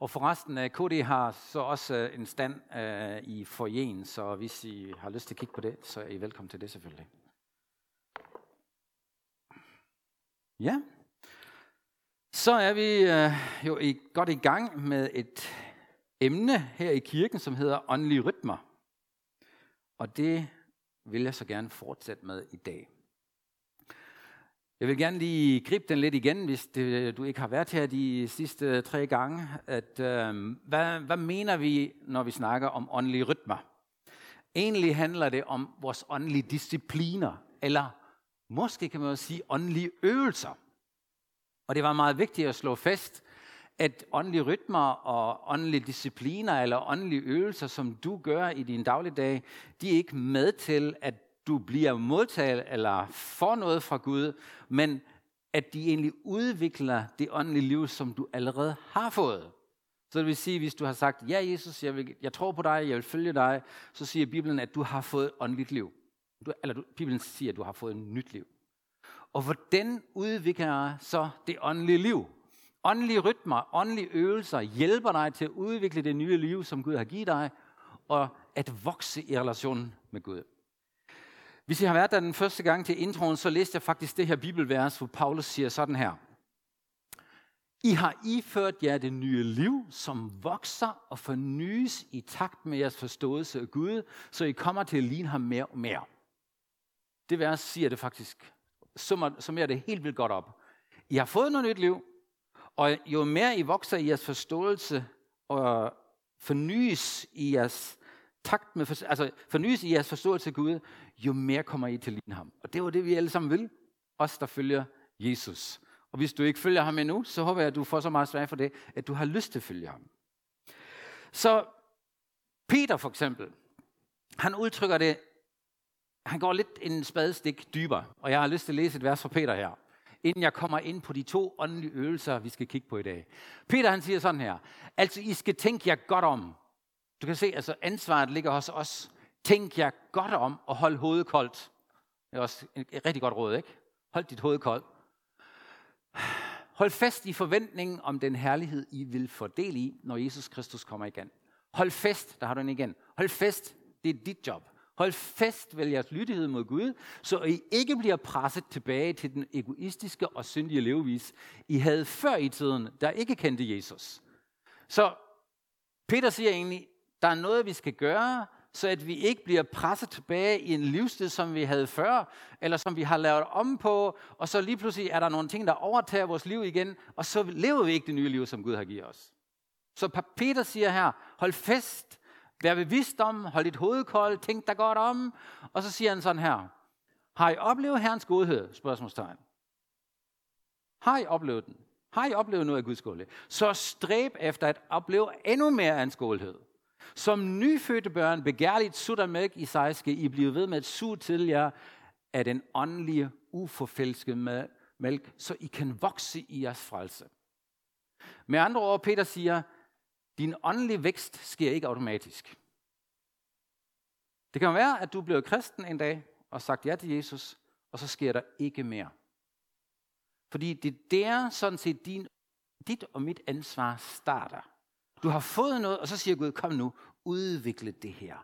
Og forresten, øh, KD har så også øh, en stand øh, i forjen, så hvis I har lyst til at kigge på det, så er I velkommen til det selvfølgelig. Ja, så er vi jo i, godt i gang med et emne her i kirken, som hedder åndelige rytmer. Og det vil jeg så gerne fortsætte med i dag. Jeg vil gerne lige gribe den lidt igen, hvis det, du ikke har været her de sidste tre gange. At, øh, hvad, hvad mener vi, når vi snakker om åndelige rytmer? Egentlig handler det om vores åndelige discipliner, eller måske kan man også sige åndelige øvelser. Og det var meget vigtigt at slå fast, at åndelige rytmer og åndelige discipliner eller åndelige øvelser, som du gør i din dagligdag, de er ikke med til, at du bliver modtaget eller får noget fra Gud, men at de egentlig udvikler det åndelige liv, som du allerede har fået. Så det vil sige, hvis du har sagt, ja Jesus, jeg, vil, jeg tror på dig, jeg vil følge dig, så siger Bibelen, at du har fået et åndeligt liv. Du, eller du, Bibelen siger, at du har fået et nyt liv. Og hvordan udvikler så det åndelige liv? Åndelige rytmer, åndelige øvelser hjælper dig til at udvikle det nye liv, som Gud har givet dig, og at vokse i relation med Gud. Hvis I har været der den første gang til introen, så læste jeg faktisk det her bibelvers, hvor Paulus siger sådan her. I har iført jer det nye liv, som vokser og fornyes i takt med jeres forståelse af Gud, så I kommer til at ligne ham mere og mere. Det vers siger det faktisk, summerer det helt vildt godt op. I har fået noget nyt liv, og jo mere I vokser i jeres forståelse og fornyes i jeres takt med, altså fornyes i jeres forståelse af Gud, jo mere kommer I til at ligne ham. Og det var det, vi alle sammen vil. Os, der følger Jesus. Og hvis du ikke følger ham endnu, så håber jeg, at du får så meget svært for det, at du har lyst til at følge ham. Så Peter for eksempel, han udtrykker det, han går lidt en spadestik dybere, og jeg har lyst til at læse et vers fra Peter her, inden jeg kommer ind på de to åndelige øvelser, vi skal kigge på i dag. Peter han siger sådan her, altså I skal tænke jer godt om. Du kan se, altså ansvaret ligger hos os. Tænk jer godt om og hold hovedet koldt. Det er også et rigtig godt råd, ikke? Hold dit hoved koldt. Hold fast i forventningen om den herlighed, I vil fordele i, når Jesus Kristus kommer igen. Hold fast, der har du den igen. Hold fast, det er dit job. Hold fast ved jeres lydighed mod Gud, så I ikke bliver presset tilbage til den egoistiske og syndige levevis, I havde før i tiden, der ikke kendte Jesus. Så Peter siger egentlig, der er noget, vi skal gøre, så at vi ikke bliver presset tilbage i en livsstil, som vi havde før, eller som vi har lavet om på, og så lige pludselig er der nogle ting, der overtager vores liv igen, og så lever vi ikke det nye liv, som Gud har givet os. Så Peter siger her, hold fast, vær bevidst om, hold dit hoved koldt, tænk dig godt om, og så siger han sådan her, har I oplevet Herrens godhed? Spørgsmålstegn. Har I oplevet den? Har I oplevet noget af Guds godhed? Så stræb efter at opleve endnu mere af hans godhed. Som nyfødte børn begærligt sutter mælk i sig, skal I blive ved med at suge til jer af den åndelige, uforfælskede mælk, så I kan vokse i jeres frelse. Med andre ord, Peter siger, din åndelige vækst sker ikke automatisk. Det kan være, at du bliver kristen en dag og sagt ja til Jesus, og så sker der ikke mere. Fordi det er der sådan set din, dit og mit ansvar starter. Du har fået noget, og så siger Gud, kom nu, udvikle det her.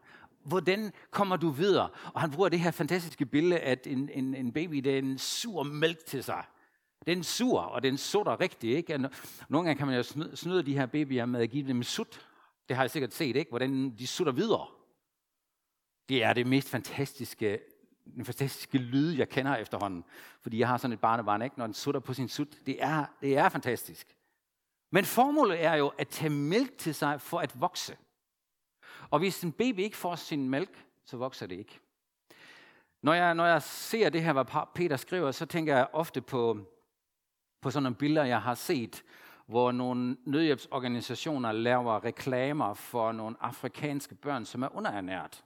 Hvordan kommer du videre? Og han bruger det her fantastiske billede, at en, en, en baby, det er en sur mælk til sig. Den sur, og den sutter rigtigt. Ikke? Nogle gange kan man jo snyde de her babyer med at give dem sut. Det har jeg sikkert set, ikke? hvordan de sutter videre. Det er det mest fantastiske, den fantastiske lyd, jeg kender efterhånden. Fordi jeg har sådan et barnebarn, ikke? når den sutter på sin sut. Det er, det er fantastisk. Men formålet er jo at tage mælk til sig for at vokse. Og hvis en baby ikke får sin mælk, så vokser det ikke. Når jeg, når jeg ser det her, hvad Peter skriver, så tænker jeg ofte på, på sådan nogle billeder, jeg har set, hvor nogle nødhjælpsorganisationer laver reklamer for nogle afrikanske børn, som er underernært.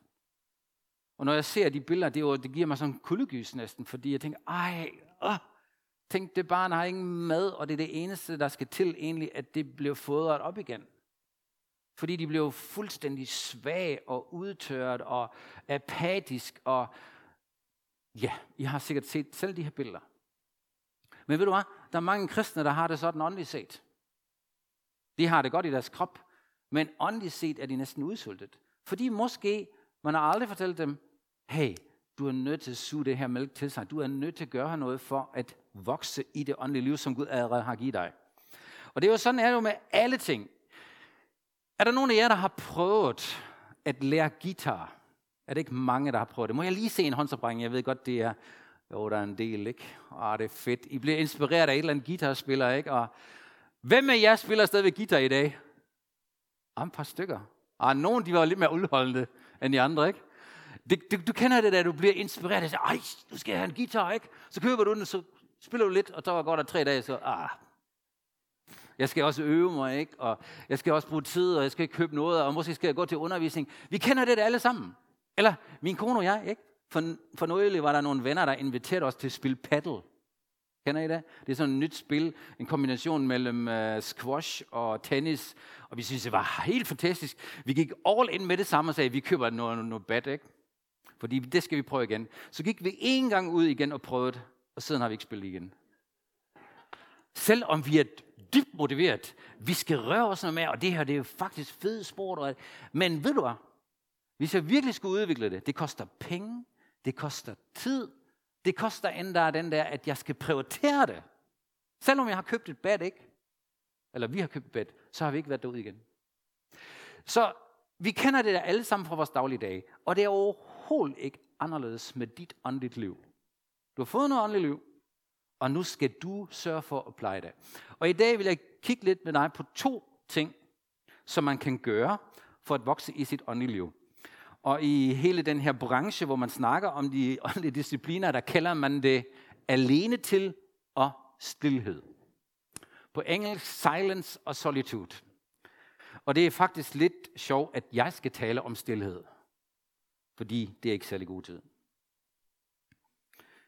Og når jeg ser de billeder, det, jo, det giver mig sådan en kuldegys næsten, fordi jeg tænker, ej, åh, Tænk, det barn har ingen mad, og det er det eneste, der skal til egentlig, at det bliver fodret op igen. Fordi de blev fuldstændig svag og udtørret og apatisk. Og ja, I har sikkert set selv de her billeder. Men ved du hvad? Der er mange kristne, der har det sådan åndeligt set. De har det godt i deres krop, men åndeligt set er de næsten udsultet. Fordi måske man har aldrig fortalt dem, hey, du er nødt til at suge det her mælk til sig. Du er nødt til at gøre noget for at vokse i det åndelige liv, som Gud allerede har givet dig. Og det er jo sådan, er det jo med alle ting. Er der nogen af jer, der har prøvet at lære guitar? Er det ikke mange, der har prøvet det? Må jeg lige se en håndsoprækning? Jeg ved godt, det er... Jo, der er en del, ikke? Ah, det er fedt. I bliver inspireret af et eller andet guitarspiller, ikke? Og hvem af jer spiller stadigvæk guitar i dag? Ah, et par stykker. Ah, nogen, de var lidt mere udholdende end de andre, ikke? Det, du, du kender det der, du bliver inspireret, og siger, ej, du skal have en guitar, ikke? Så køber du den, og så spiller du lidt, og så går der tre dage, så, ah, jeg skal også øve mig, ikke? Og jeg skal også bruge tid, og jeg skal ikke købe noget, og måske skal jeg gå til undervisning. Vi kender det alle sammen. Eller min kone og jeg, ikke? For, for nylig var der nogle venner, der inviterede os til at spille paddle. Kender I det? Det er sådan et nyt spil, en kombination mellem uh, squash og tennis, og vi synes, det var helt fantastisk. Vi gik all in med det samme og sagde, vi køber noget, noget bad, ikke? Fordi det skal vi prøve igen. Så gik vi en gang ud igen og prøvede, og siden har vi ikke spillet igen. Selvom vi er dybt motiveret, vi skal røre os noget mere, og det her det er jo faktisk fed sport. Og, men ved du hvad? Hvis jeg virkelig skulle udvikle det, det koster penge, det koster tid, det koster endda den der, at jeg skal prioritere det. Selvom jeg har købt et bad, ikke? Eller vi har købt et bad, så har vi ikke været derude igen. Så vi kender det der alle sammen fra vores dagligdag, og det er overhovedet ikke anderledes med dit åndeligt liv. Du har fået noget åndeligt liv, og nu skal du sørge for at pleje det. Og i dag vil jeg kigge lidt med dig på to ting, som man kan gøre for at vokse i sit åndelige liv. Og i hele den her branche, hvor man snakker om de åndelige discipliner, der kalder man det alene til og stillhed. På engelsk silence og solitude. Og det er faktisk lidt sjovt, at jeg skal tale om stillhed. Fordi det er ikke særlig god tid.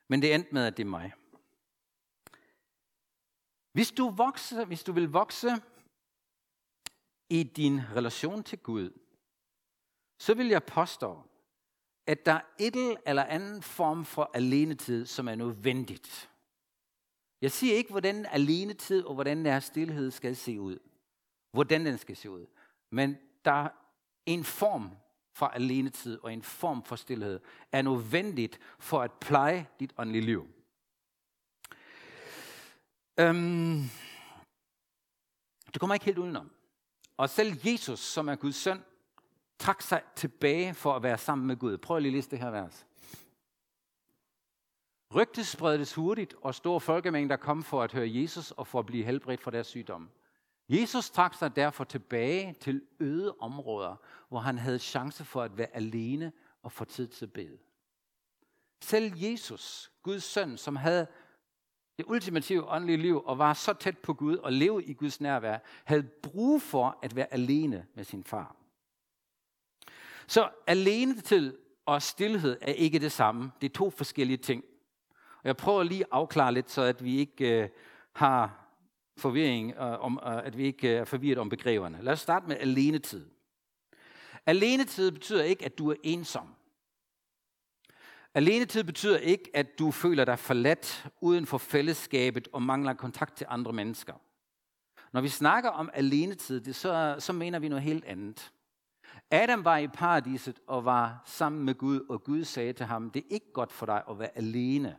Men det endte med, at det er mig. Hvis du, vokser, hvis du vil vokse i din relation til Gud, så vil jeg påstå, at der er et eller anden form for alenetid, som er nødvendigt. Jeg siger ikke, hvordan alenetid og hvordan der stillhed skal se ud. Hvordan den skal se ud. Men der er en form fra alenetid og en form for stillhed er nødvendigt for at pleje dit åndelige liv. Øhm, det kommer ikke helt udenom. Og selv Jesus, som er Guds søn, trak sig tilbage for at være sammen med Gud. Prøv lige at læse det her vers. Rygtet spredtes hurtigt, og store folkemængder kom for at høre Jesus og for at blive helbredt for deres sygdomme. Jesus trak sig derfor tilbage til øde områder, hvor han havde chance for at være alene og få tid til at bede. Selv Jesus, Guds søn, som havde det ultimative åndelige liv og var så tæt på Gud og levede i Guds nærvær, havde brug for at være alene med sin far. Så alene til og stillhed er ikke det samme. Det er to forskellige ting. Og jeg prøver lige at afklare lidt, så at vi ikke øh, har forvirring øh, om, øh, at vi ikke øh, er forvirret om begreberne. Lad os starte med alenetid. Alenetid betyder ikke, at du er ensom. Alenetid betyder ikke, at du føler dig forladt uden for fællesskabet og mangler kontakt til andre mennesker. Når vi snakker om alenetid, det, så, så mener vi noget helt andet. Adam var i paradiset og var sammen med Gud, og Gud sagde til ham, det er ikke godt for dig at være alene.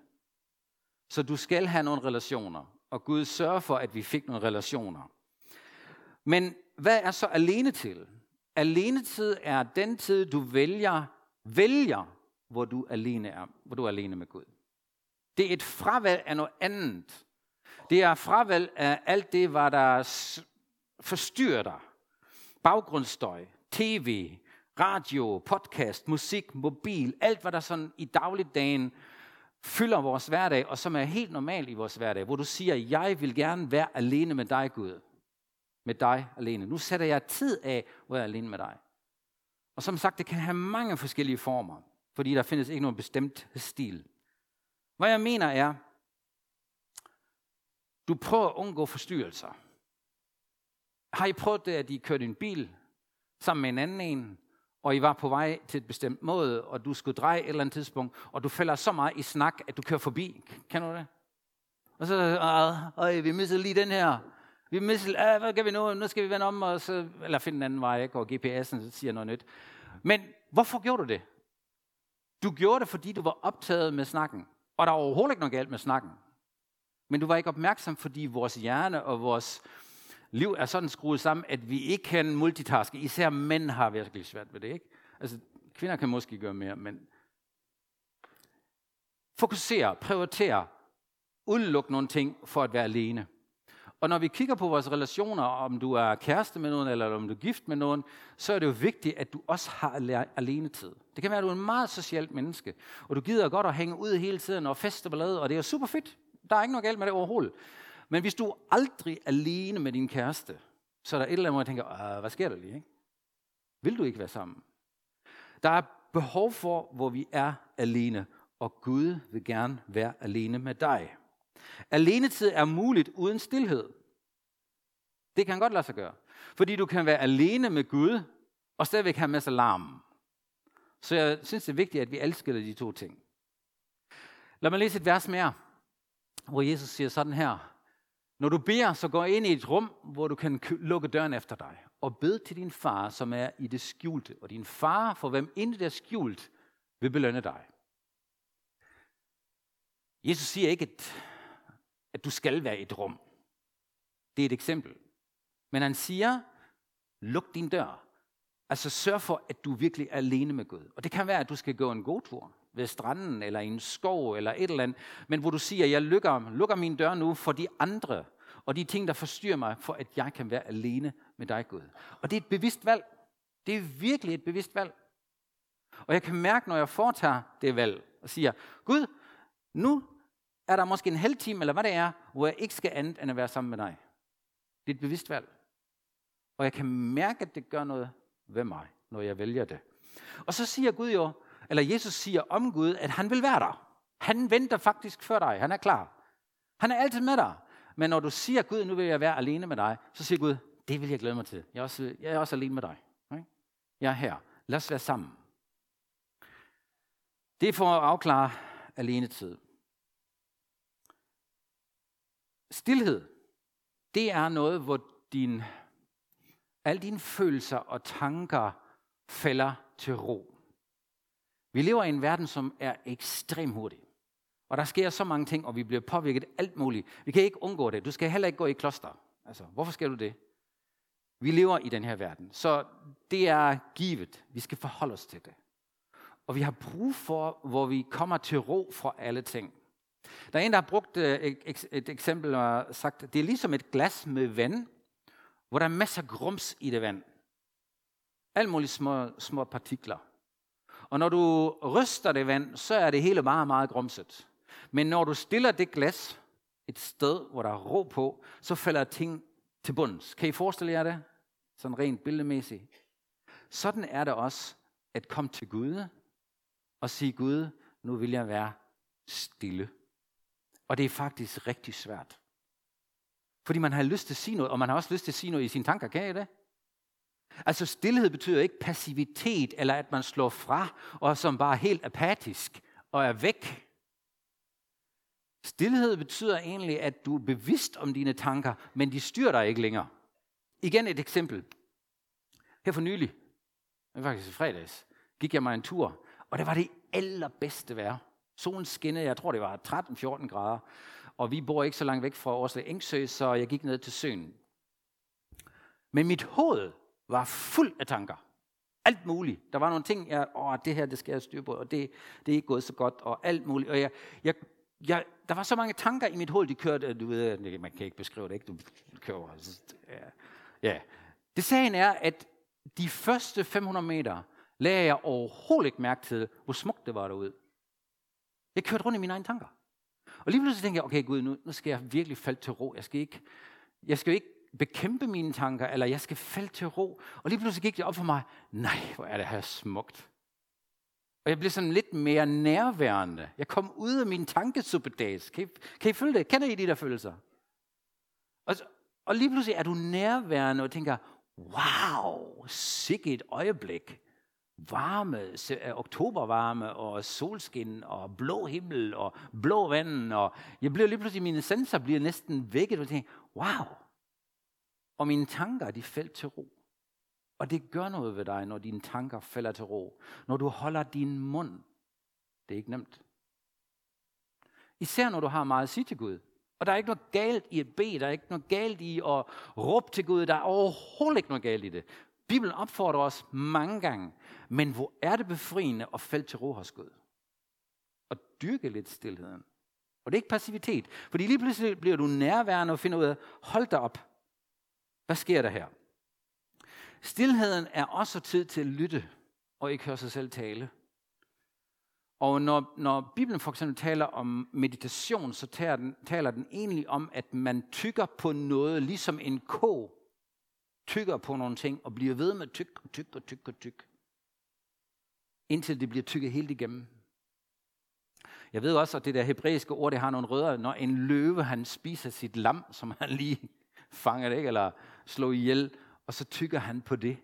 Så du skal have nogle relationer, og Gud sørger for, at vi fik nogle relationer. Men hvad er så alene til? Alene tid er den tid, du vælger, vælger, hvor du alene er, hvor du er alene med Gud. Det er et fravalg af noget andet. Det er fravalg af alt det, hvad der forstyrrer dig. Baggrundsstøj, tv, radio, podcast, musik, mobil, alt hvad der sådan i dagligdagen fylder vores hverdag, og som er helt normal i vores hverdag, hvor du siger, jeg vil gerne være alene med dig, Gud. Med dig alene. Nu sætter jeg tid af, hvor jeg er alene med dig. Og som sagt, det kan have mange forskellige former, fordi der findes ikke nogen bestemt stil. Hvad jeg mener er, du prøver at undgå forstyrrelser. Har I prøvet det, at I kørte en bil sammen med en anden en, og I var på vej til et bestemt måde, og du skulle dreje et eller andet tidspunkt, og du falder så meget i snak, at du kører forbi. Kan du det? Og så, øh, vi missede lige den her. Vi misser, ah, hvad kan vi nu? Nu skal vi vende om, og så, eller finde en anden vej, ikke? og GPS'en siger noget nyt. Men hvorfor gjorde du det? Du gjorde det, fordi du var optaget med snakken. Og der var overhovedet ikke noget galt med snakken. Men du var ikke opmærksom, fordi vores hjerne og vores liv er sådan skruet sammen, at vi ikke kan multitaske. Især mænd har virkelig svært ved det. Ikke? Altså, kvinder kan måske gøre mere, men fokusere, prioritere, udelukke nogle ting for at være alene. Og når vi kigger på vores relationer, om du er kæreste med nogen, eller om du er gift med nogen, så er det jo vigtigt, at du også har alene tid. Det kan være, at du er en meget socialt menneske, og du gider godt at hænge ud hele tiden og feste ballade, og det er super fedt. Der er ikke noget galt med det overhovedet. Men hvis du er aldrig alene med din kæreste, så er der et eller andet, hvor jeg tænker, ah, hvad sker der lige? Ikke? Vil du ikke være sammen? Der er behov for, hvor vi er alene, og Gud vil gerne være alene med dig. Alenetid er muligt uden stillhed. Det kan godt lade sig gøre. Fordi du kan være alene med Gud, og stadigvæk have masser larm. Så jeg synes, det er vigtigt, at vi adskiller de to ting. Lad mig læse et vers mere, hvor Jesus siger sådan her. Når du beder, så gå ind i et rum, hvor du kan lukke døren efter dig, og bed til din far, som er i det skjulte. Og din far, for hvem intet er skjult, vil belønne dig. Jesus siger ikke, at at du skal være i et rum. Det er et eksempel. Men han siger, luk din dør. Altså sørg for, at du virkelig er alene med Gud. Og det kan være, at du skal gå en god tur ved stranden, eller i en skov, eller et eller andet. Men hvor du siger, jeg lukker, lukker min dør nu for de andre, og de ting, der forstyrrer mig, for at jeg kan være alene med dig, Gud. Og det er et bevidst valg. Det er virkelig et bevidst valg. Og jeg kan mærke, når jeg foretager det valg, og siger, Gud, nu er der måske en halv time, eller hvad det er, hvor jeg ikke skal andet end at være sammen med dig. Det er et bevidst valg. Og jeg kan mærke, at det gør noget ved mig, når jeg vælger det. Og så siger Gud jo, eller Jesus siger om Gud, at han vil være der. Han venter faktisk før dig. Han er klar. Han er altid med dig. Men når du siger, Gud, nu vil jeg være alene med dig, så siger Gud, det vil jeg glæde mig til. Jeg er også, jeg er også alene med dig. Jeg er her. Lad os være sammen. Det er for at afklare alene tid. Stilhed, det er noget, hvor din, alle dine følelser og tanker falder til ro. Vi lever i en verden, som er ekstremt hurtig. Og der sker så mange ting, og vi bliver påvirket alt muligt. Vi kan ikke undgå det. Du skal heller ikke gå i kloster. Altså, hvorfor skal du det? Vi lever i den her verden, så det er givet. Vi skal forholde os til det. Og vi har brug for, hvor vi kommer til ro fra alle ting. Der er en, der har brugt øh, et eksempel og sagt, det er ligesom et glas med vand, hvor der er masser af grums i det vand. Alt mulige små, små partikler. Og når du ryster det vand, så er det hele meget, meget grumset. Men når du stiller det glas et sted, hvor der er ro på, så falder ting til bunds. Kan I forestille jer det? Sådan rent billedmæssigt. Sådan er det også at komme til Gud og sige, Gud, nu vil jeg være stille. Og det er faktisk rigtig svært. Fordi man har lyst til at sige noget, og man har også lyst til at sige noget i sine tanker. Kan I det? Altså stillhed betyder ikke passivitet, eller at man slår fra, og som bare er helt apatisk og er væk. Stilhed betyder egentlig, at du er bevidst om dine tanker, men de styrer dig ikke længere. Igen et eksempel. Her for nylig, det var faktisk i fredags, gik jeg mig en tur, og det var det allerbedste vejr. Solen skinnede, jeg tror det var 13-14 grader. Og vi bor ikke så langt væk fra Årslev Engsø, så jeg gik ned til søen. Men mit hoved var fuld af tanker. Alt muligt. Der var nogle ting, jeg, åh, det her, det skal jeg styre på, og det, det er ikke gået så godt, og alt muligt. Og jeg, jeg, jeg, der var så mange tanker i mit hoved, de kørte, du ved, man kan ikke beskrive det, ikke? Du kører, ja. ja. Det sagen er, at de første 500 meter lagde jeg overhovedet ikke mærke til, hvor smukt det var derude. Jeg kørte rundt i mine egne tanker. Og lige pludselig tænkte jeg, okay Gud, nu, nu skal jeg virkelig falde til ro. Jeg skal ikke, jeg skal ikke bekæmpe mine tanker, eller jeg skal falde til ro. Og lige pludselig gik det op for mig, nej, hvor er det her smukt. Og jeg blev sådan lidt mere nærværende. Jeg kom ud af min tankesuppedags. Kan I, kan I følge det? Kender I de der følelser? Og, og lige pludselig er du nærværende og tænker, wow, sikke et øjeblik varme, øh, oktobervarme og solskin og blå himmel og blå vand. Og jeg bliver lige pludselig, mine sensorer bliver næsten vækket og tænker, wow, og mine tanker, de faldt til ro. Og det gør noget ved dig, når dine tanker falder til ro. Når du holder din mund. Det er ikke nemt. Især når du har meget at sige til Gud. Og der er ikke noget galt i at bede, der er ikke noget galt i at råbe til Gud, der er overhovedet ikke noget galt i det. Bibelen opfordrer os mange gange, men hvor er det befriende at falde til ro hos Gud? Og dyrke lidt stillheden. Og det er ikke passivitet, fordi lige pludselig bliver du nærværende og finder ud af, hold da op, hvad sker der her? Stilheden er også tid til at lytte og ikke høre sig selv tale. Og når, når Bibelen for eksempel taler om meditation, så taler den, taler den egentlig om, at man tykker på noget, ligesom en ko tykker på nogle ting, og bliver ved med tyk og tyk og tyk og tyk, indtil det bliver tykket helt igennem. Jeg ved også, at det der hebræiske ord, det har nogle rødder. Når en løve, han spiser sit lam, som han lige fanger det, ikke? eller slår ihjel, og så tykker han på det.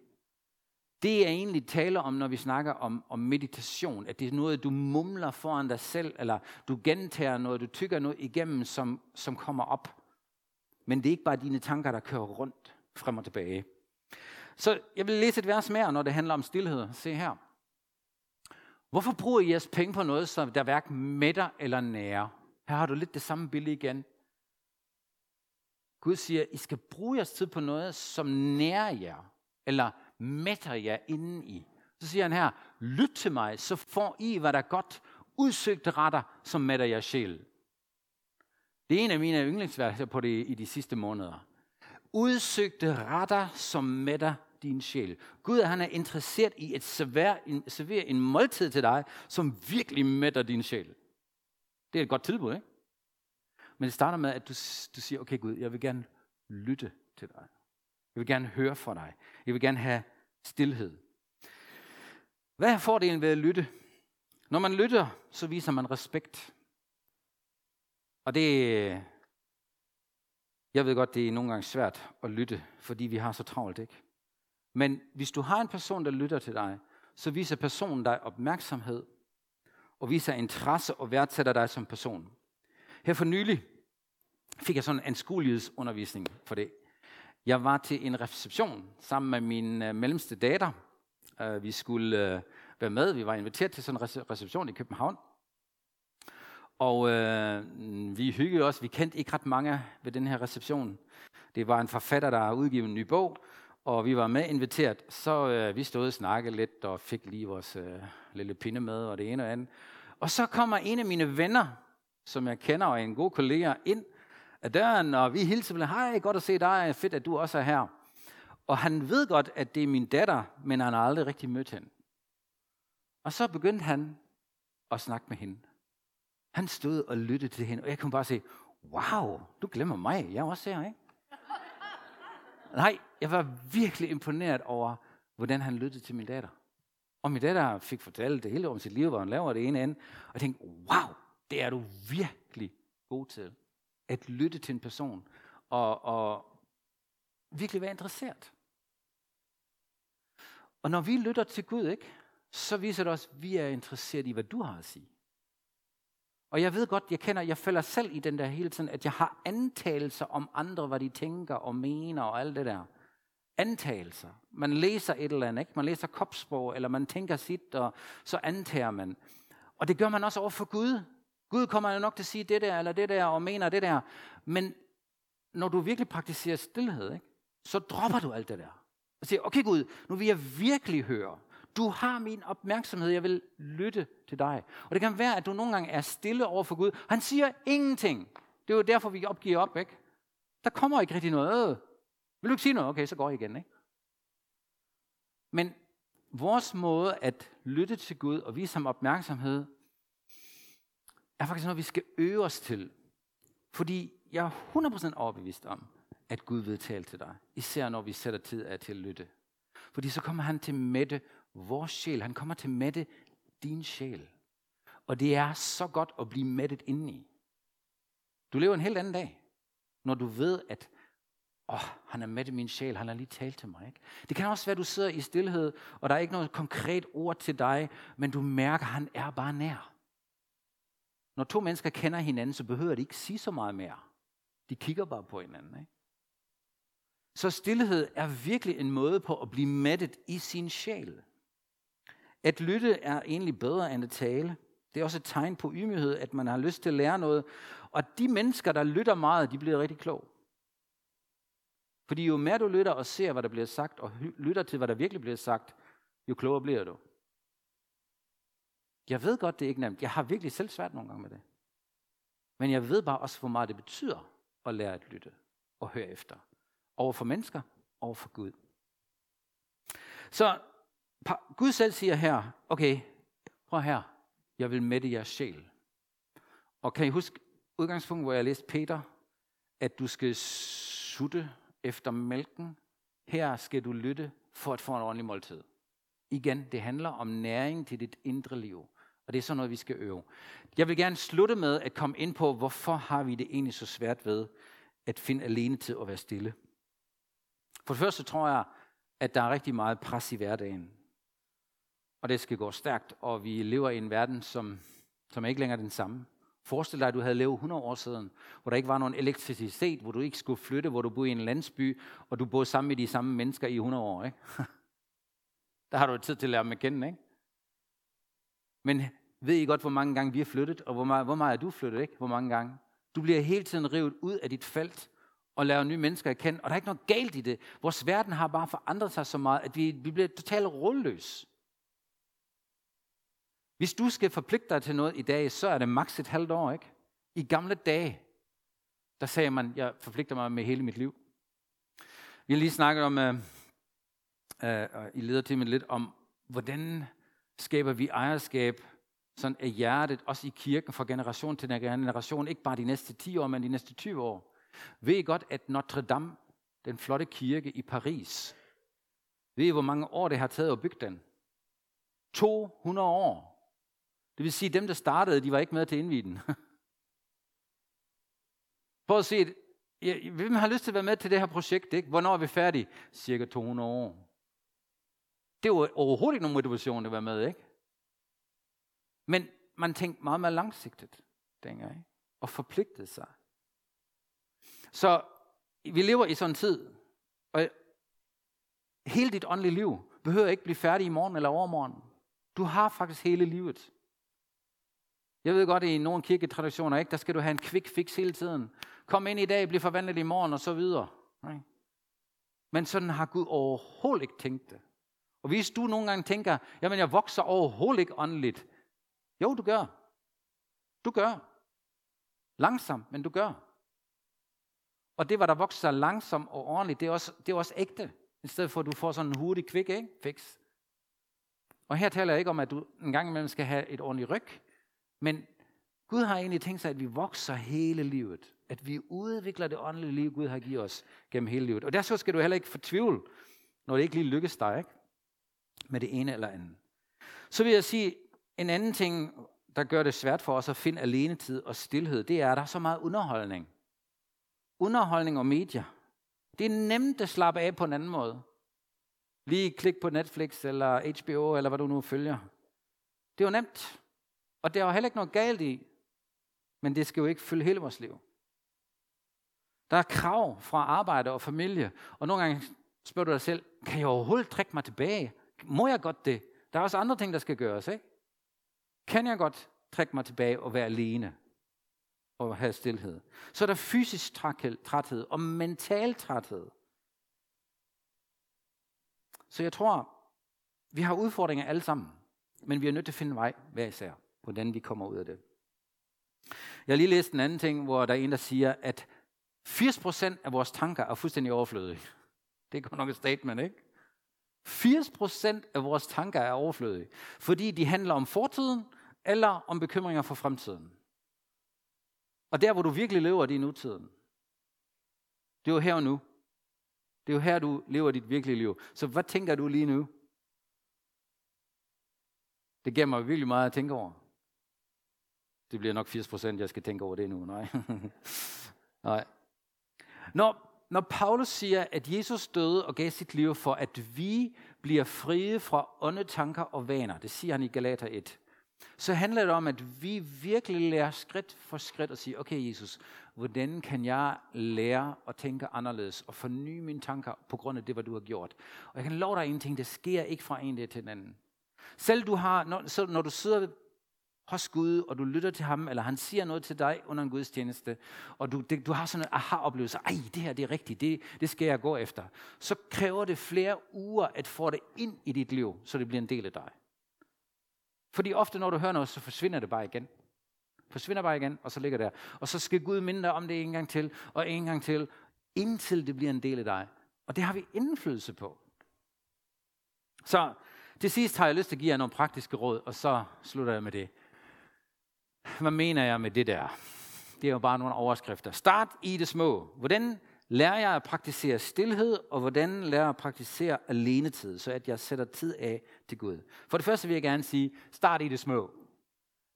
Det er egentlig tale om, når vi snakker om, om meditation, at det er noget, du mumler foran dig selv, eller du gentager noget, du tykker noget igennem, som, som kommer op. Men det er ikke bare dine tanker, der kører rundt frem og tilbage. Så jeg vil læse et vers mere, når det handler om stillhed. Se her. Hvorfor bruger I jeres penge på noget, som der hverken mætter eller nærer? Her har du lidt det samme billede igen. Gud siger, I skal bruge jeres tid på noget, som nærer jer, eller mætter jer inden i. Så siger han her, lyt til mig, så får I, hvad der er godt, udsøgte retter, som mætter jer sjæl. Det er en af mine yndlingsværker på det i de sidste måneder. Udsøgte retter, som mætter din sjæl. Gud han er interesseret i at servere en, servere en måltid til dig, som virkelig mætter din sjæl. Det er et godt tilbud, ikke? Men det starter med, at du, du siger, okay Gud, jeg vil gerne lytte til dig. Jeg vil gerne høre fra dig. Jeg vil gerne have stillhed. Hvad er fordelen ved at lytte? Når man lytter, så viser man respekt. Og det, jeg ved godt, det er nogle gange svært at lytte, fordi vi har så travlt, ikke? Men hvis du har en person, der lytter til dig, så viser personen dig opmærksomhed, og viser interesse og værdsætter dig som person. Her for nylig fik jeg sådan en anskuelighedsundervisning for det. Jeg var til en reception sammen med min øh, mellemste datter. Øh, vi skulle øh, være med. Vi var inviteret til sådan en reception i København. Og øh, vi hyggede os. Vi kendte ikke ret mange ved den her reception. Det var en forfatter, der har udgivet en ny bog, og vi var med inviteret. Så øh, vi stod og snakkede lidt og fik lige vores øh, lille pinde med og det ene og andet. Og så kommer en af mine venner, som jeg kender og en god kollega, ind af døren, og vi hilser vel, hej, godt at se dig, fedt, at du også er her. Og han ved godt, at det er min datter, men han har aldrig rigtig mødt hende. Og så begyndte han at snakke med hende. Han stod og lyttede til hende, og jeg kunne bare se, wow, du glemmer mig, jeg er også her, ikke? Nej, jeg var virkelig imponeret over, hvordan han lyttede til min datter. Og min datter fik fortalt det hele om sit liv, hvor hun laver det ene ende. Og jeg tænkte, wow, det er du virkelig god til. At lytte til en person og, og virkelig være interesseret. Og når vi lytter til Gud, ikke, så viser det os, at vi er interesseret i, hvad du har at sige. Og jeg ved godt, jeg kender, jeg falder selv i den der hele tiden, at jeg har antagelser om andre, hvad de tænker og mener og alt det der. Antagelser. Man læser et eller andet, ikke? Man læser kopsprog, eller man tænker sit, og så antager man. Og det gør man også over for Gud. Gud kommer jo nok til at sige det der, eller det der, og mener det der. Men når du virkelig praktiserer stillhed, ikke, så dropper du alt det der. Og siger, okay Gud, nu vil jeg virkelig høre. Du har min opmærksomhed, jeg vil lytte til dig. Og det kan være, at du nogle gange er stille over for Gud. Han siger ingenting. Det er jo derfor, vi opgiver op, ikke? Der kommer ikke rigtig noget. Vil du ikke sige noget? Okay, så går jeg igen, ikke? Men vores måde at lytte til Gud og vise ham opmærksomhed, er faktisk noget, vi skal øve os til. Fordi jeg er 100% overbevist om, at Gud vil tale til dig. Især når vi sætter tid af til at lytte. Fordi så kommer han til mætte vores sjæl. Han kommer til mætte din sjæl. Og det er så godt at blive mættet indeni. Du lever en helt anden dag, når du ved, at åh, han er mættet min sjæl, han har lige talt til mig. Ikke? Det kan også være, at du sidder i stillhed, og der er ikke noget konkret ord til dig, men du mærker, at han er bare nær. Når to mennesker kender hinanden, så behøver de ikke sige så meget mere. De kigger bare på hinanden. Ikke? Så stillhed er virkelig en måde på at blive mættet i sin sjæl. At lytte er egentlig bedre end at tale. Det er også et tegn på ydmyghed, at man har lyst til at lære noget. Og de mennesker, der lytter meget, de bliver rigtig kloge. Fordi jo mere du lytter og ser, hvad der bliver sagt, og lytter til, hvad der virkelig bliver sagt, jo klogere bliver du. Jeg ved godt, det er ikke nemt. Jeg har virkelig selv svært nogle gange med det. Men jeg ved bare også, hvor meget det betyder at lære at lytte og høre efter. Over for mennesker, over for Gud. Så Gud selv siger her, okay, prøv her, jeg vil mætte jeres sjæl. Og kan I huske udgangspunktet, hvor jeg læste Peter, at du skal sutte efter mælken. Her skal du lytte for at få en ordentlig måltid. Igen, det handler om næring til dit indre liv. Og det er sådan noget, vi skal øve. Jeg vil gerne slutte med at komme ind på, hvorfor har vi det egentlig så svært ved at finde alene tid og være stille. For det første tror jeg, at der er rigtig meget pres i hverdagen. Og det skal gå stærkt, og vi lever i en verden, som, som er ikke længere den samme. Forestil dig, at du havde levet 100 år siden, hvor der ikke var nogen elektricitet, hvor du ikke skulle flytte, hvor du boede i en landsby, og du boede sammen med de samme mennesker i 100 år. Ikke? Der har du tid til at lære dem at kende, ikke? Men ved I godt, hvor mange gange vi har flyttet, og hvor meget, hvor meget er du flyttet, ikke? Hvor mange gange? Du bliver hele tiden revet ud af dit felt, og lærer nye mennesker at kende, og der er ikke noget galt i det. Vores verden har bare forandret sig så meget, at vi, vi bliver totalt rådløse. Hvis du skal forpligte dig til noget i dag, så er det maks et halvt år, ikke? I gamle dage, der sagde man, jeg forpligter mig med hele mit liv. Vi har lige snakket om, uh, uh, i lederteamet lidt om, hvordan skaber vi ejerskab sådan af hjertet, også i kirken, fra generation til generation, ikke bare de næste 10 år, men de næste 20 år. Ved I godt, at Notre Dame, den flotte kirke i Paris, ved I, hvor mange år det har taget at bygge den? 200 år. Det vil sige, at dem, der startede, de var ikke med til indviden. Prøv at se, hvem har lyst til at være med til det her projekt? Ikke? Hvornår er vi færdige? Cirka 200 år. Det var overhovedet ikke nogen motivation at være med, ikke? Men man tænkte meget mere langsigtet dengang, ikke? og forpligtede sig. Så vi lever i sådan en tid, og hele dit åndelige liv behøver ikke blive færdig i morgen eller overmorgen. Du har faktisk hele livet. Jeg ved godt, at i nogle kirketraditioner, ikke, der skal du have en quick fix hele tiden. Kom ind i dag, bliv forvandlet i morgen, og så videre. Men sådan har Gud overhovedet ikke tænkt det. Og hvis du nogle gange tænker, jamen jeg vokser overhovedet ikke åndeligt. Jo, du gør. Du gør. Langsomt, men du gør. Og det, var der vokser langsomt og ordentligt, det er også, det er også ægte. I stedet for, at du får sådan en hurtig quick ikke? fix. Og her taler jeg ikke om, at du en gang imellem skal have et ordentligt ryg, men Gud har egentlig tænkt sig, at vi vokser hele livet. At vi udvikler det åndelige liv, Gud har givet os gennem hele livet. Og derfor skal du heller ikke fortvivle, når det ikke lige lykkes dig ikke? Med det ene eller andet. Så vil jeg sige, en anden ting, der gør det svært for os at finde alenetid og stillhed, det er, at der er så meget underholdning. Underholdning og medier. Det er nemt at slappe af på en anden måde. Lige klik på Netflix eller HBO, eller hvad du nu følger. Det er jo nemt. Og der er jo heller ikke noget galt i, men det skal jo ikke fylde hele vores liv. Der er krav fra arbejde og familie, og nogle gange spørger du dig selv, kan jeg overhovedet trække mig tilbage? Må jeg godt det? Der er også andre ting, der skal gøres, ikke? Kan jeg godt trække mig tilbage og være alene og have stillhed? Så er der fysisk træthed og mental træthed. Så jeg tror, vi har udfordringer alle sammen, men vi er nødt til at finde vej hver især hvordan vi kommer ud af det. Jeg har lige læst en anden ting, hvor der er en, der siger, at 80% af vores tanker er fuldstændig overflødige. Det er godt nok et statement, ikke? 80% af vores tanker er overflødige, fordi de handler om fortiden eller om bekymringer for fremtiden. Og der, hvor du virkelig lever, det er nutiden. Det er jo her og nu. Det er jo her, du lever dit virkelige liv. Så hvad tænker du lige nu? Det giver mig virkelig meget at tænke over. Det bliver nok 80 procent, jeg skal tænke over det nu. Nej. Nej. Nå, når Paulus siger, at Jesus døde og gav sit liv for, at vi bliver frie fra onde tanker og vaner, det siger han i Galater 1, så handler det om, at vi virkelig lærer skridt for skridt at sige, okay Jesus, hvordan kan jeg lære at tænke anderledes og forny mine tanker på grund af det, hvad du har gjort. Og jeg kan love dig en ting, det sker ikke fra en dag til den anden. Selv du har, når, så når du sidder hos Gud, og du lytter til ham, eller han siger noget til dig under en gudstjeneste, og du, det, du har sådan en aha-oplevelse, ej, det her det er rigtigt, det, det skal jeg gå efter, så kræver det flere uger at få det ind i dit liv, så det bliver en del af dig. Fordi ofte, når du hører noget, så forsvinder det bare igen. Forsvinder bare igen, og så ligger der. Og så skal Gud minde dig om det en gang til, og en gang til, indtil det bliver en del af dig. Og det har vi indflydelse på. Så til sidst har jeg lyst til at give jer nogle praktiske råd, og så slutter jeg med det. Hvad mener jeg med det der? Det er jo bare nogle overskrifter. Start i det små. Hvordan lærer jeg at praktisere stillhed, og hvordan lærer jeg at praktisere alenetid, så at jeg sætter tid af til Gud? For det første vil jeg gerne sige, start i det små.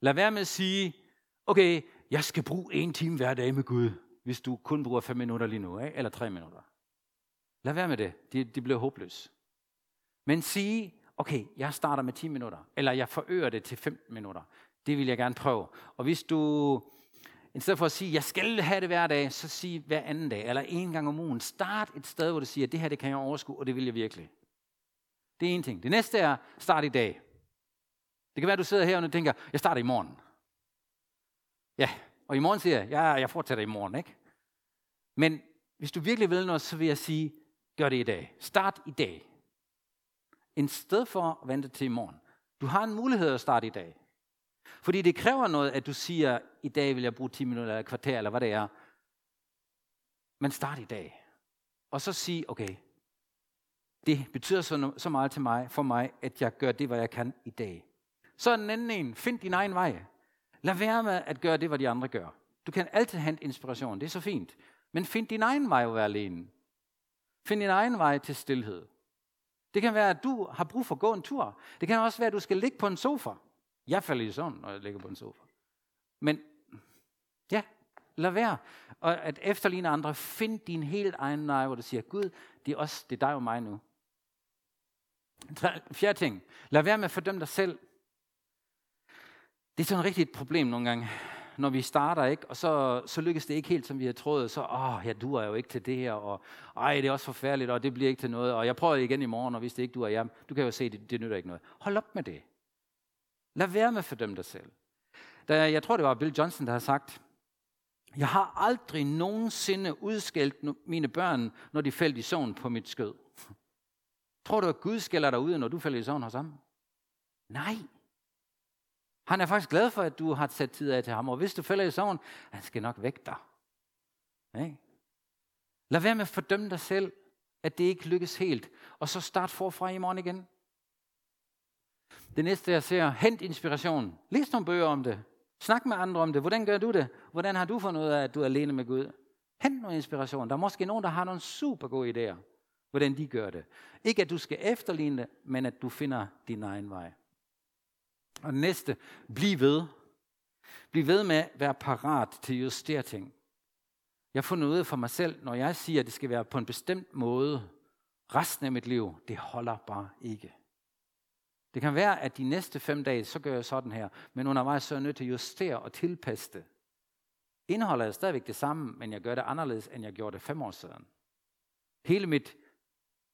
Lad være med at sige, okay, jeg skal bruge en time hver dag med Gud, hvis du kun bruger fem minutter lige nu, ikke? eller tre minutter. Lad være med det. Det, det bliver håbløst. Men sige, okay, jeg starter med 10 minutter, eller jeg forøger det til 15 minutter. Det vil jeg gerne prøve. Og hvis du, i stedet for at sige, jeg skal have det hver dag, så sig hver anden dag, eller en gang om ugen. Start et sted, hvor du siger, det her det kan jeg overskue, og det vil jeg virkelig. Det er en ting. Det næste er, start i dag. Det kan være, at du sidder her og tænker, jeg starter i morgen. Ja, og i morgen siger jeg, ja, jeg fortsætter i morgen, ikke? Men hvis du virkelig vil noget, så vil jeg sige, gør det i dag. Start i dag. En sted for at vente til i morgen. Du har en mulighed at starte i dag. Fordi det kræver noget, at du siger, i dag vil jeg bruge 10 minutter eller et kvarter, eller hvad det er. Men start i dag. Og så sig, okay, det betyder så, så meget til mig, for mig, at jeg gør det, hvad jeg kan i dag. Så er den anden en, find din egen vej. Lad være med at gøre det, hvad de andre gør. Du kan altid hente inspiration, det er så fint. Men find din egen vej at være alene. Find din egen vej til stillhed. Det kan være, at du har brug for at gå en tur. Det kan også være, at du skal ligge på en sofa. Jeg falder i søvn, når jeg ligger på en sofa. Men ja, lad være. Og at efterligne andre, find din helt egen nej, hvor du siger, Gud, det er, også, det er dig og mig nu. Fjerde ting. Lad være med at fordømme dig selv. Det er sådan rigtig et problem nogle gange, når vi starter, ikke? og så, så lykkes det ikke helt, som vi har troet. Så, åh, jeg duer jo ikke til det her, og ej, det er også forfærdeligt, og det bliver ikke til noget, og jeg prøver igen i morgen, og hvis det ikke duer, jamen, du kan jo se, det, det nytter ikke noget. Hold op med det. Lad være med at fordømme dig selv. Da, jeg tror, det var Bill Johnson, der har sagt, jeg har aldrig nogensinde udskældt mine børn, når de faldt i søvn på mit skød. Tror du, at Gud skælder dig ud, når du falder i søvn hos ham? Nej. Han er faktisk glad for, at du har sat tid af til ham, og hvis du falder i søvn, han skal nok vække dig. Ikke? Lad være med at fordømme dig selv, at det ikke lykkes helt, og så start forfra i morgen igen. Det næste, jeg ser, hent inspiration. Læs nogle bøger om det. Snak med andre om det. Hvordan gør du det? Hvordan har du fundet ud af, at du er alene med Gud? Hent noget inspiration. Der er måske nogen, der har nogle super gode idéer, hvordan de gør det. Ikke at du skal efterligne det, men at du finder din egen vej. Og det næste, bliv ved. Bliv ved med at være parat til at justere ting. Jeg har fundet ud af for mig selv, når jeg siger, at det skal være på en bestemt måde, resten af mit liv, det holder bare ikke. Det kan være, at de næste fem dage, så gør jeg sådan her, men undervejs så er jeg nødt til at justere og tilpasse det. Indholdet er stadigvæk det samme, men jeg gør det anderledes, end jeg gjorde det fem år siden. Hele mit,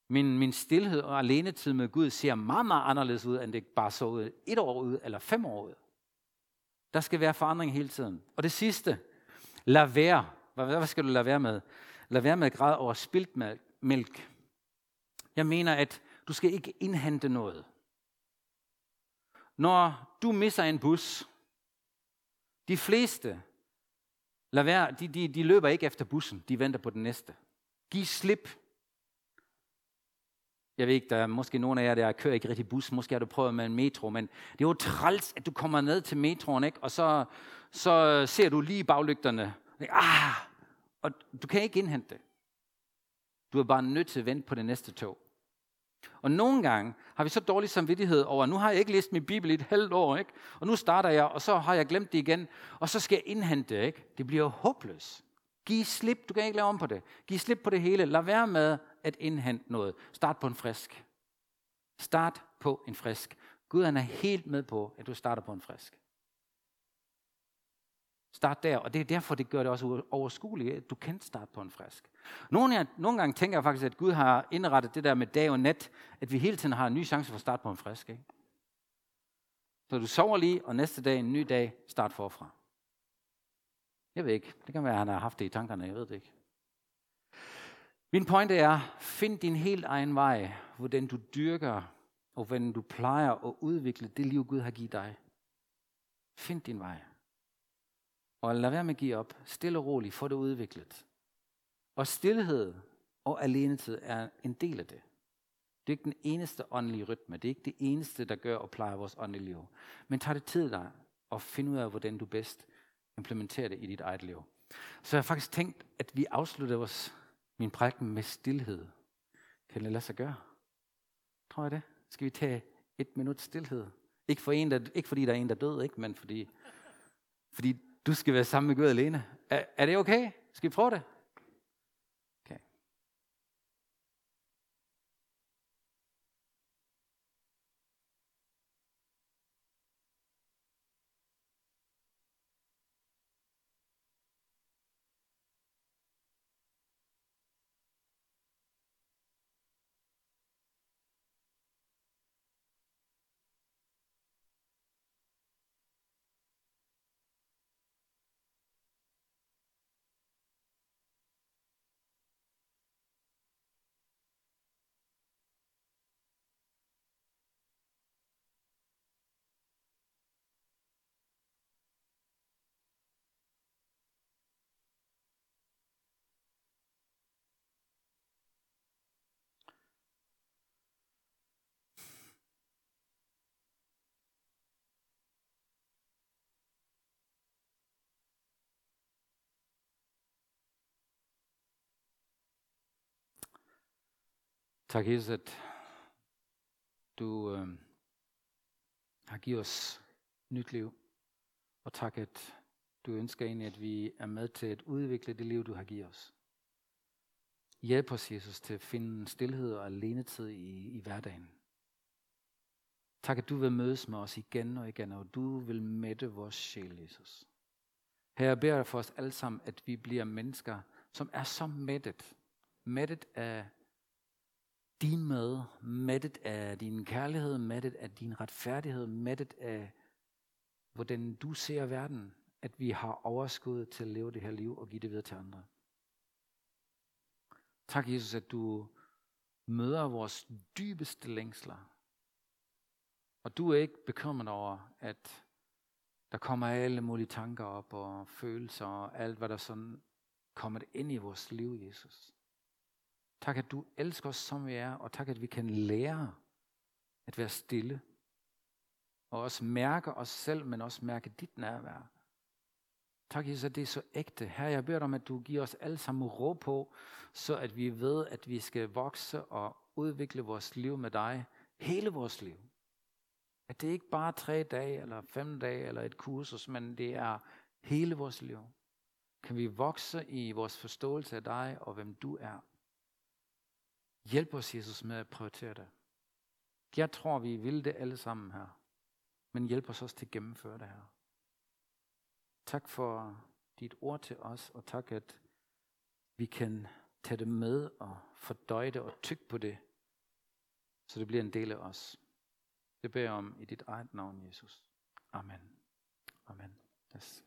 min, min stillhed og alenetid med Gud ser meget, meget anderledes ud, end det bare så ud et år ud eller fem år ud. Der skal være forandring hele tiden. Og det sidste, lad være. Hvad, hvad skal du lade være med? Lad være med at græde over spildt mælk. Jeg mener, at du skal ikke indhente noget. Når du misser en bus, de fleste, lad være, de, de, de løber ikke efter bussen, de venter på den næste. Giv slip. Jeg ved ikke, der er måske nogen af jer, der kører ikke rigtig bus. Måske har du prøvet med en metro, men det er jo træls, at du kommer ned til metroen, ikke? og så, så ser du lige baglygterne. Ah! Og du kan ikke indhente det. Du er bare nødt til at vente på det næste tog. Og nogle gange har vi så dårlig samvittighed over, nu har jeg ikke læst min bibel i et halvt år, ikke? og nu starter jeg, og så har jeg glemt det igen, og så skal jeg indhente det. Ikke? Det bliver håbløst. Giv slip, du kan ikke lave om på det. Giv slip på det hele. Lad være med at indhente noget. Start på en frisk. Start på en frisk. Gud han er helt med på, at du starter på en frisk. Start der, og det er derfor, det gør det også overskueligt, at du kan starte på en frisk. Nogle, jeg, nogle gange tænker jeg faktisk, at Gud har indrettet det der med dag og nat, at vi hele tiden har en ny chance for at starte på en frisk. Ikke? Så du sover lige, og næste dag, en ny dag, start forfra. Jeg ved ikke. Det kan være, at han har haft det i tankerne. Jeg ved det ikke. Min pointe er, find din helt egen vej, hvordan du dyrker, og hvordan du plejer at udvikle det liv, Gud har givet dig. Find din vej. Og lad være med at give op. Stille og roligt. Få det udviklet. Og stillhed og alenetid er en del af det. Det er ikke den eneste åndelige rytme. Det er ikke det eneste, der gør og plejer vores åndelige liv. Men tag det tid dig og find ud af, hvordan du bedst implementerer det i dit eget liv. Så jeg har faktisk tænkt, at vi afslutter vores, min prædiken med stillhed. Kan det lade sig gøre? Tror jeg det? Skal vi tage et minut stillhed? Ikke, for en, der, ikke fordi der er en, der død, ikke, men fordi, fordi du skal være sammen med Gud alene. Er, er det okay? Skal vi prøve det? Tak, Jesus, at du øh, har givet os nyt liv. Og tak, at du ønsker egentlig, at vi er med til at udvikle det liv, du har givet os. Hjælp os, Jesus, til at finde stillhed og alenetid i, i hverdagen. Tak, at du vil mødes med os igen og igen, og du vil mætte vores sjæl, Jesus. Her jeg beder for os alle sammen, at vi bliver mennesker, som er så mættet. Mættet af din mad, mættet af din kærlighed, mættet af din retfærdighed, mættet af, hvordan du ser verden, at vi har overskud til at leve det her liv og give det videre til andre. Tak, Jesus, at du møder vores dybeste længsler. Og du er ikke bekymret over, at der kommer alle mulige tanker op og følelser og alt, hvad der sådan kommer ind i vores liv, Jesus. Tak, at du elsker os, som vi er, og tak, at vi kan lære at være stille. Og også mærke os selv, men også mærke dit nærvær. Tak, Jesus, at det er så ægte. Her, jeg beder dig om, at du giver os alle sammen ro på, så at vi ved, at vi skal vokse og udvikle vores liv med dig hele vores liv. At det ikke bare er tre dage, eller fem dage, eller et kursus, men det er hele vores liv. Kan vi vokse i vores forståelse af dig og hvem du er. Hjælp os, Jesus, med at prioritere det. Jeg tror, vi vil det alle sammen her. Men hjælp os også til at gennemføre det her. Tak for dit ord til os, og tak, at vi kan tage det med og fordøje det og tykke på det, så det bliver en del af os. Det beder jeg om i dit eget navn, Jesus. Amen. Amen. Yes.